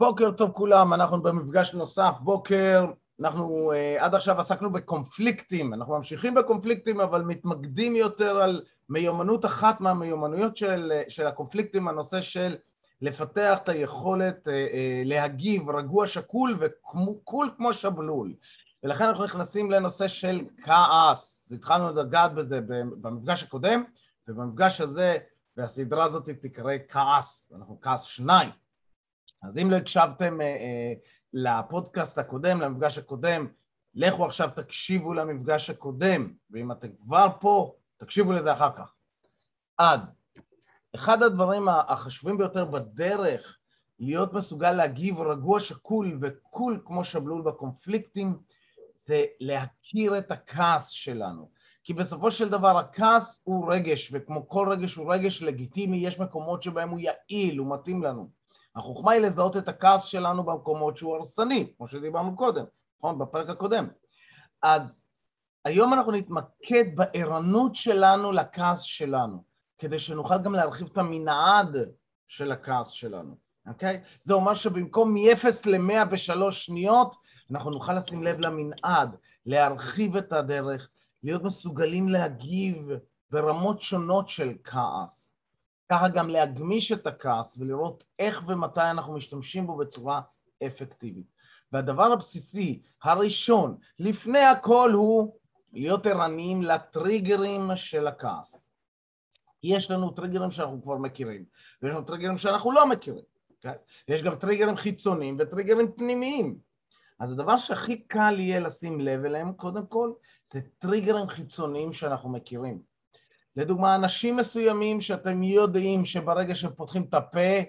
בוקר טוב כולם, אנחנו במפגש נוסף, בוקר, אנחנו uh, עד עכשיו עסקנו בקונפליקטים, אנחנו ממשיכים בקונפליקטים אבל מתמקדים יותר על מיומנות אחת מהמיומנויות של, של הקונפליקטים, הנושא של לפתח את היכולת uh, uh, להגיב רגוע שקול וקול כמו שבלול. ולכן אנחנו נכנסים לנושא של כעס, התחלנו לגעת בזה במפגש הקודם ובמפגש הזה והסדרה הזאת תקרא כעס, אנחנו כעס שניים אז אם לא הקשבתם אה, אה, לפודקאסט הקודם, למפגש הקודם, לכו עכשיו תקשיבו למפגש הקודם, ואם אתם כבר פה, תקשיבו לזה אחר כך. אז, אחד הדברים החשובים ביותר בדרך להיות מסוגל להגיב רגוע, שקול וקול כמו שבלול בקונפליקטים, זה להכיר את הכעס שלנו. כי בסופו של דבר הכעס הוא רגש, וכמו כל רגש הוא רגש לגיטימי, יש מקומות שבהם הוא יעיל, הוא מתאים לנו. החוכמה היא לזהות את הכעס שלנו במקומות שהוא הרסני, כמו שדיברנו קודם, נכון? בפרק הקודם. אז היום אנחנו נתמקד בערנות שלנו לכעס שלנו, כדי שנוכל גם להרחיב את המנעד של הכעס שלנו, אוקיי? זה אומר שבמקום מ-0 ל-100 בשלוש שניות, אנחנו נוכל לשים לב למנעד, להרחיב את הדרך, להיות מסוגלים להגיב ברמות שונות של כעס. ככה גם להגמיש את הכעס ולראות איך ומתי אנחנו משתמשים בו בצורה אפקטיבית. והדבר הבסיסי, הראשון, לפני הכל הוא להיות ערניים לטריגרים של הכעס. יש לנו טריגרים שאנחנו כבר מכירים, ויש לנו טריגרים שאנחנו לא מכירים. אוקיי? יש גם טריגרים חיצוניים וטריגרים פנימיים. אז הדבר שהכי קל יהיה לשים לב אליהם, קודם כל, זה טריגרים חיצוניים שאנחנו מכירים. לדוגמה, אנשים מסוימים שאתם יודעים שברגע שהם פותחים את הפה,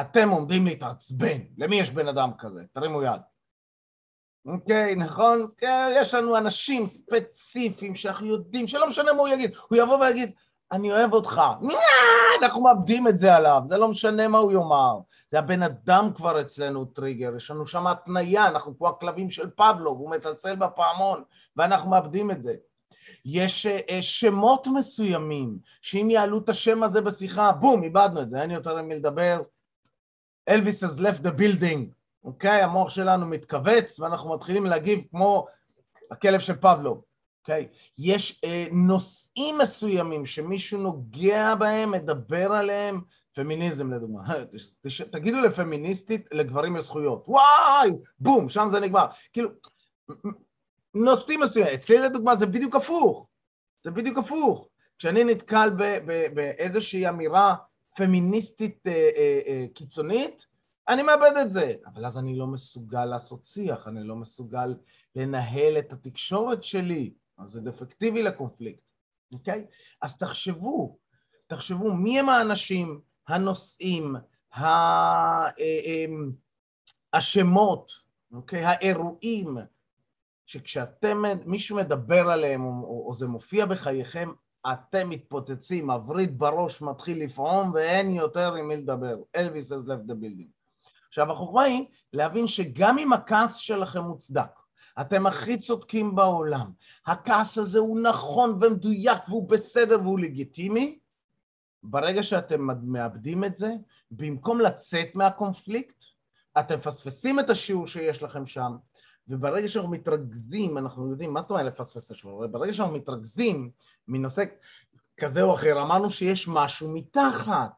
אתם עומדים להתעצבן. למי יש בן אדם כזה? תרימו יד. אוקיי, okay, נכון? כן, יש לנו אנשים ספציפיים שאנחנו יודעים, שלא משנה מה הוא יגיד, הוא יבוא ויגיד, אני אוהב אותך. אנחנו מאבדים את זה עליו, זה לא משנה מה הוא יאמר. זה הבן אדם כבר אצלנו טריגר, יש לנו שם התניה, אנחנו כמו הכלבים של פבלוב, הוא מצלצל בפעמון, ואנחנו מאבדים את זה. יש אה, שמות מסוימים, שאם יעלו את השם הזה בשיחה, בום, איבדנו את זה, אין יותר עם מי לדבר. אלוויס has left the building, אוקיי? המוח שלנו מתכווץ ואנחנו מתחילים להגיב כמו הכלב של פבלו, אוקיי? יש אה, נושאים מסוימים שמישהו נוגע בהם, מדבר עליהם, פמיניזם לדוגמה, תגידו לפמיניסטית לגברים לזכויות, וואי, בום, שם זה נגמר. כאילו, נושאים מסוימים. אצלי לדוגמה זה בדיוק הפוך. זה בדיוק הפוך. כשאני נתקל באיזושהי אמירה פמיניסטית אה, אה, אה, קיצונית, אני מאבד את זה. אבל אז אני לא מסוגל לעשות שיח, אני לא מסוגל לנהל את התקשורת שלי. אז זה דפקטיבי לקונפליקט, אוקיי? אז תחשבו, תחשבו מי הם האנשים, הנושאים, אה, אה, השמות, אוקיי? האירועים, שכשאתם, מישהו מדבר עליהם או, או זה מופיע בחייכם, אתם מתפוצצים, הווריד בראש מתחיל לפעום ואין יותר עם מי לדבר. אלוויס has left the building. עכשיו החוכמה היא להבין שגם אם הכעס שלכם מוצדק, אתם הכי צודקים בעולם, הכעס הזה הוא נכון ומדויק והוא בסדר והוא לגיטימי, ברגע שאתם מאבדים את זה, במקום לצאת מהקונפליקט, אתם מפספסים את השיעור שיש לכם שם, וברגע שאנחנו מתרכזים, אנחנו יודעים, מה זאת אומרת את השבוע? ברגע שאנחנו מתרכזים מנושא כזה או אחר, אמרנו שיש משהו מתחת.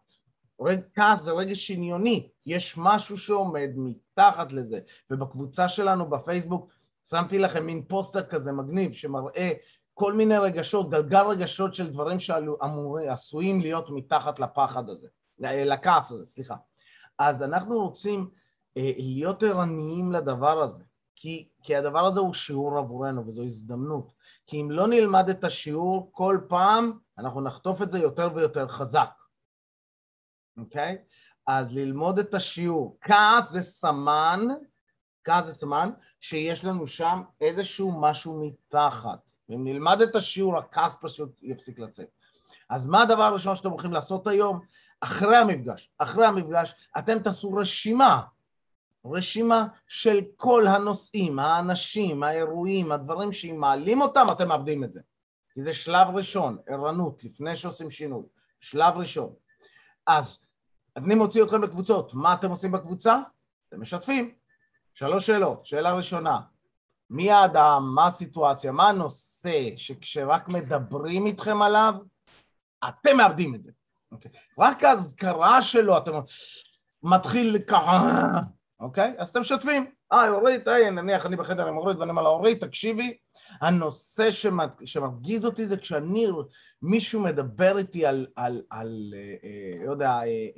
כעס זה רגע שניוני, יש משהו שעומד מתחת לזה. ובקבוצה שלנו בפייסבוק שמתי לכם מין פוסטר כזה מגניב שמראה כל מיני רגשות, גלגל רגשות של דברים שעשויים להיות מתחת לפחד הזה, לכעס הזה, סליחה. אז אנחנו רוצים אה, להיות ערניים לדבר הזה. כי, כי הדבר הזה הוא שיעור עבורנו וזו הזדמנות. כי אם לא נלמד את השיעור כל פעם, אנחנו נחטוף את זה יותר ויותר חזק, אוקיי? Okay? אז ללמוד את השיעור. כעס זה סמן, כעס זה סמן שיש לנו שם איזשהו משהו מתחת. ואם נלמד את השיעור, הכעס פשוט יפסיק לצאת. אז מה הדבר הראשון שאתם הולכים לעשות היום? אחרי המפגש, אחרי המפגש, אתם תעשו רשימה רשימה של כל הנושאים, האנשים, האירועים, הדברים שאם מעלים אותם אתם מאבדים את זה. כי זה שלב ראשון, ערנות, לפני שעושים שינוי. שלב ראשון. אז אני מוציא אתכם לקבוצות, מה אתם עושים בקבוצה? אתם משתפים. שלוש שאלות. שאלה ראשונה, מי האדם, מה הסיטואציה, מה הנושא שכשרק מדברים איתכם עליו, אתם מאבדים את זה. אוקיי? רק ההזכרה שלו, אתם מתחיל ככה, אוקיי? אז אתם משתפים. אה, אורית, היי, נניח אני בחדר עם אורית ואני אומר לה, אורית, תקשיבי, הנושא שמרגיז אותי זה כשאני, מישהו מדבר איתי על, על, על אה, אה, לא יודע, אה,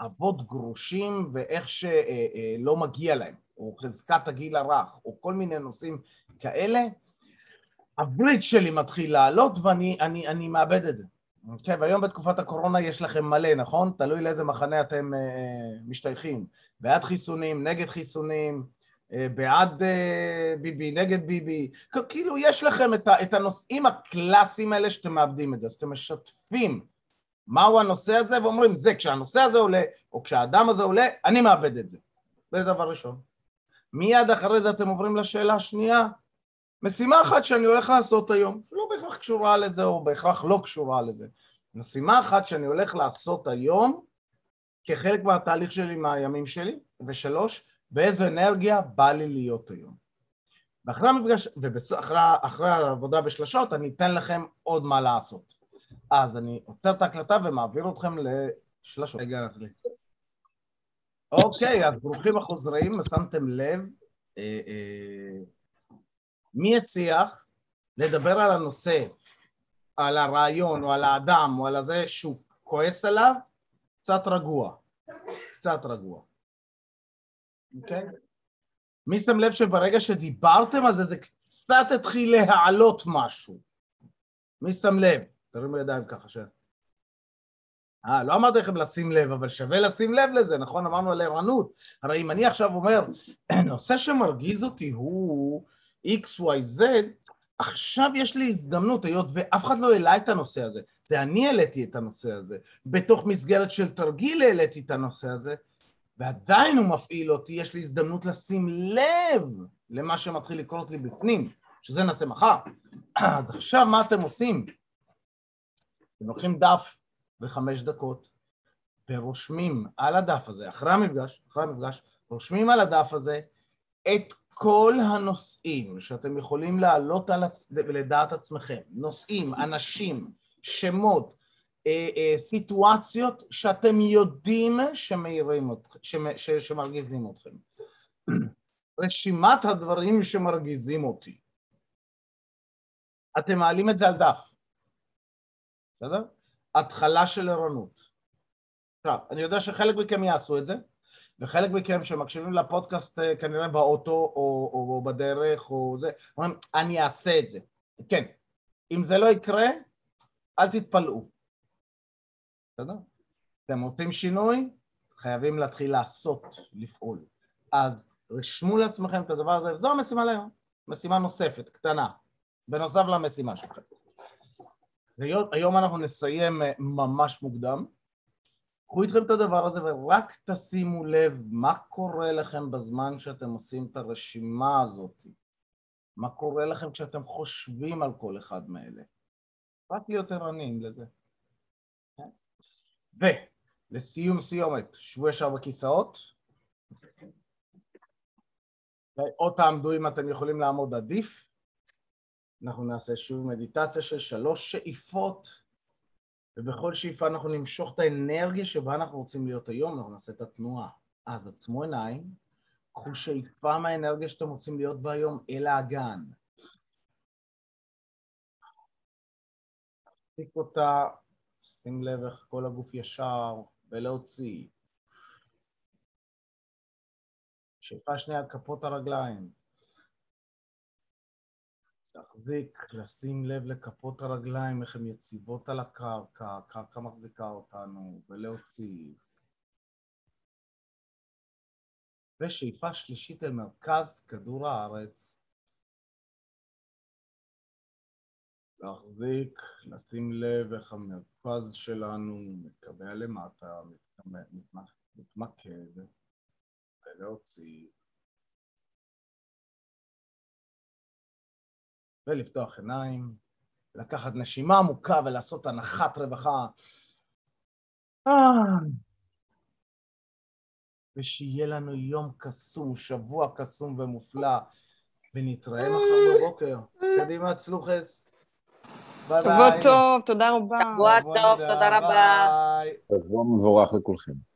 אבות גרושים ואיך שלא מגיע להם, או חזקת הגיל הרך, או כל מיני נושאים כאלה, הברית שלי מתחיל לעלות ואני אני, אני מאבד את זה. כן, והיום בתקופת הקורונה יש לכם מלא, נכון? תלוי לאיזה מחנה אתם אה, משתייכים. בעד חיסונים, נגד חיסונים, אה, בעד אה, ביבי, נגד ביבי. כאילו יש לכם את, את הנושאים הקלאסיים האלה שאתם מאבדים את זה, אז אתם משתפים מהו הנושא הזה ואומרים זה, כשהנושא הזה עולה, או כשהאדם הזה עולה, אני מאבד את זה. זה דבר ראשון. מיד אחרי זה אתם עוברים לשאלה השנייה, משימה אחת שאני הולך לעשות היום, לא בהכרח קשורה לזה או בהכרח לא קשורה לזה, משימה אחת שאני הולך לעשות היום כחלק מהתהליך שלי מהימים שלי, ושלוש, באיזו אנרגיה בא לי להיות היום. ואחרי המפגש, ואחרי העבודה בשלשות אני אתן לכם עוד מה לעשות. אז אני עוצר את ההקלטה ומעביר אתכם לשלשות. רגע, נחליט. אוקיי, אז ברוכים החוזרים, שמתם לב. אה, אה, מי הצליח לדבר על הנושא, על הרעיון או על האדם או על הזה שהוא כועס עליו, קצת רגוע. קצת רגוע. אוקיי? מי שם לב שברגע שדיברתם על זה, זה קצת התחיל להעלות משהו? מי שם לב? תרימו ידיים ככה ש... אה, לא אמרתי לכם לשים לב, אבל שווה לשים לב לזה, נכון? אמרנו על ערנות. הרי אם אני עכשיו אומר, נושא שמרגיז אותי הוא XYZ, עכשיו יש לי הזדמנות, היות ואף אחד לא העלה את הנושא הזה, זה אני העליתי את הנושא הזה, בתוך מסגרת של תרגיל העליתי את הנושא הזה, ועדיין הוא מפעיל אותי, יש לי הזדמנות לשים לב למה שמתחיל לקרות לי בפנים, שזה נעשה מחר. אז עכשיו מה אתם עושים? אתם לוקחים דף בחמש דקות ורושמים על הדף הזה, אחרי המפגש, אחרי המפגש, רושמים על הדף הזה את כל הנושאים שאתם יכולים להעלות על הצ... לדעת עצמכם, נושאים, אנשים, שמות, אה, אה, סיטואציות שאתם יודעים שמאירים אתכם, ש... שמרגיזים אתכם. רשימת הדברים שמרגיזים אותי. אתם מעלים את זה על דף, בסדר? התחלה של ערנות. עכשיו, אני יודע שחלק מכם יעשו את זה, וחלק מכם שמקשיבים לפודקאסט אה, כנראה באוטו או, או, או בדרך או זה, אומרים, אני אעשה את זה. כן, אם זה לא יקרה, אל תתפלאו. בסדר? אתם רוצים שינוי? חייבים להתחיל לעשות, לפעול. אז רשמו לעצמכם את הדבר הזה, וזו המשימה להיום. משימה נוספת, קטנה, בנוסף למשימה שלכם. היום אנחנו נסיים אה, ממש מוקדם, קחו איתכם את הדבר הזה ורק תשימו לב מה קורה לכם בזמן שאתם עושים את הרשימה הזאת. מה קורה לכם כשאתם חושבים על כל אחד מאלה. רק להיות ערניים לזה. ולסיום סיומת, שבו ישר בכיסאות. או תעמדו אם אתם יכולים לעמוד עדיף. אנחנו נעשה שוב מדיטציה של שלוש שאיפות. ובכל שאיפה אנחנו נמשוך את האנרגיה שבה אנחנו רוצים להיות היום, אנחנו נעשה את התנועה. אז עצמו עיניים, קחו שאיפה מהאנרגיה שאתם רוצים להיות בה היום אל האגן. תפסיק אותה, שים לב איך כל הגוף ישר, ולהוציא. שאיפה שנייה על כפות הרגליים. להחזיק, לשים לב לכפות הרגליים, איך הן יציבות על הקרקע, הקרקע מחזיקה אותנו, ולהוציא. ושאיפה שלישית אל מרכז כדור הארץ. להחזיק, לשים לב איך המרכז שלנו מקבע למטה, מתמקד, ולהוציא. ולפתוח עיניים, לקחת נשימה עמוקה ולעשות הנחת רווחה. ושיהיה לנו יום קסום, שבוע קסום ומופלא, ונתראה מחר בבוקר. קדימה, צלוחס. ביי ביי. שבוע טוב, תודה רבה. שבוע טוב, תודה רבה. שבוע מבורך לכולכם.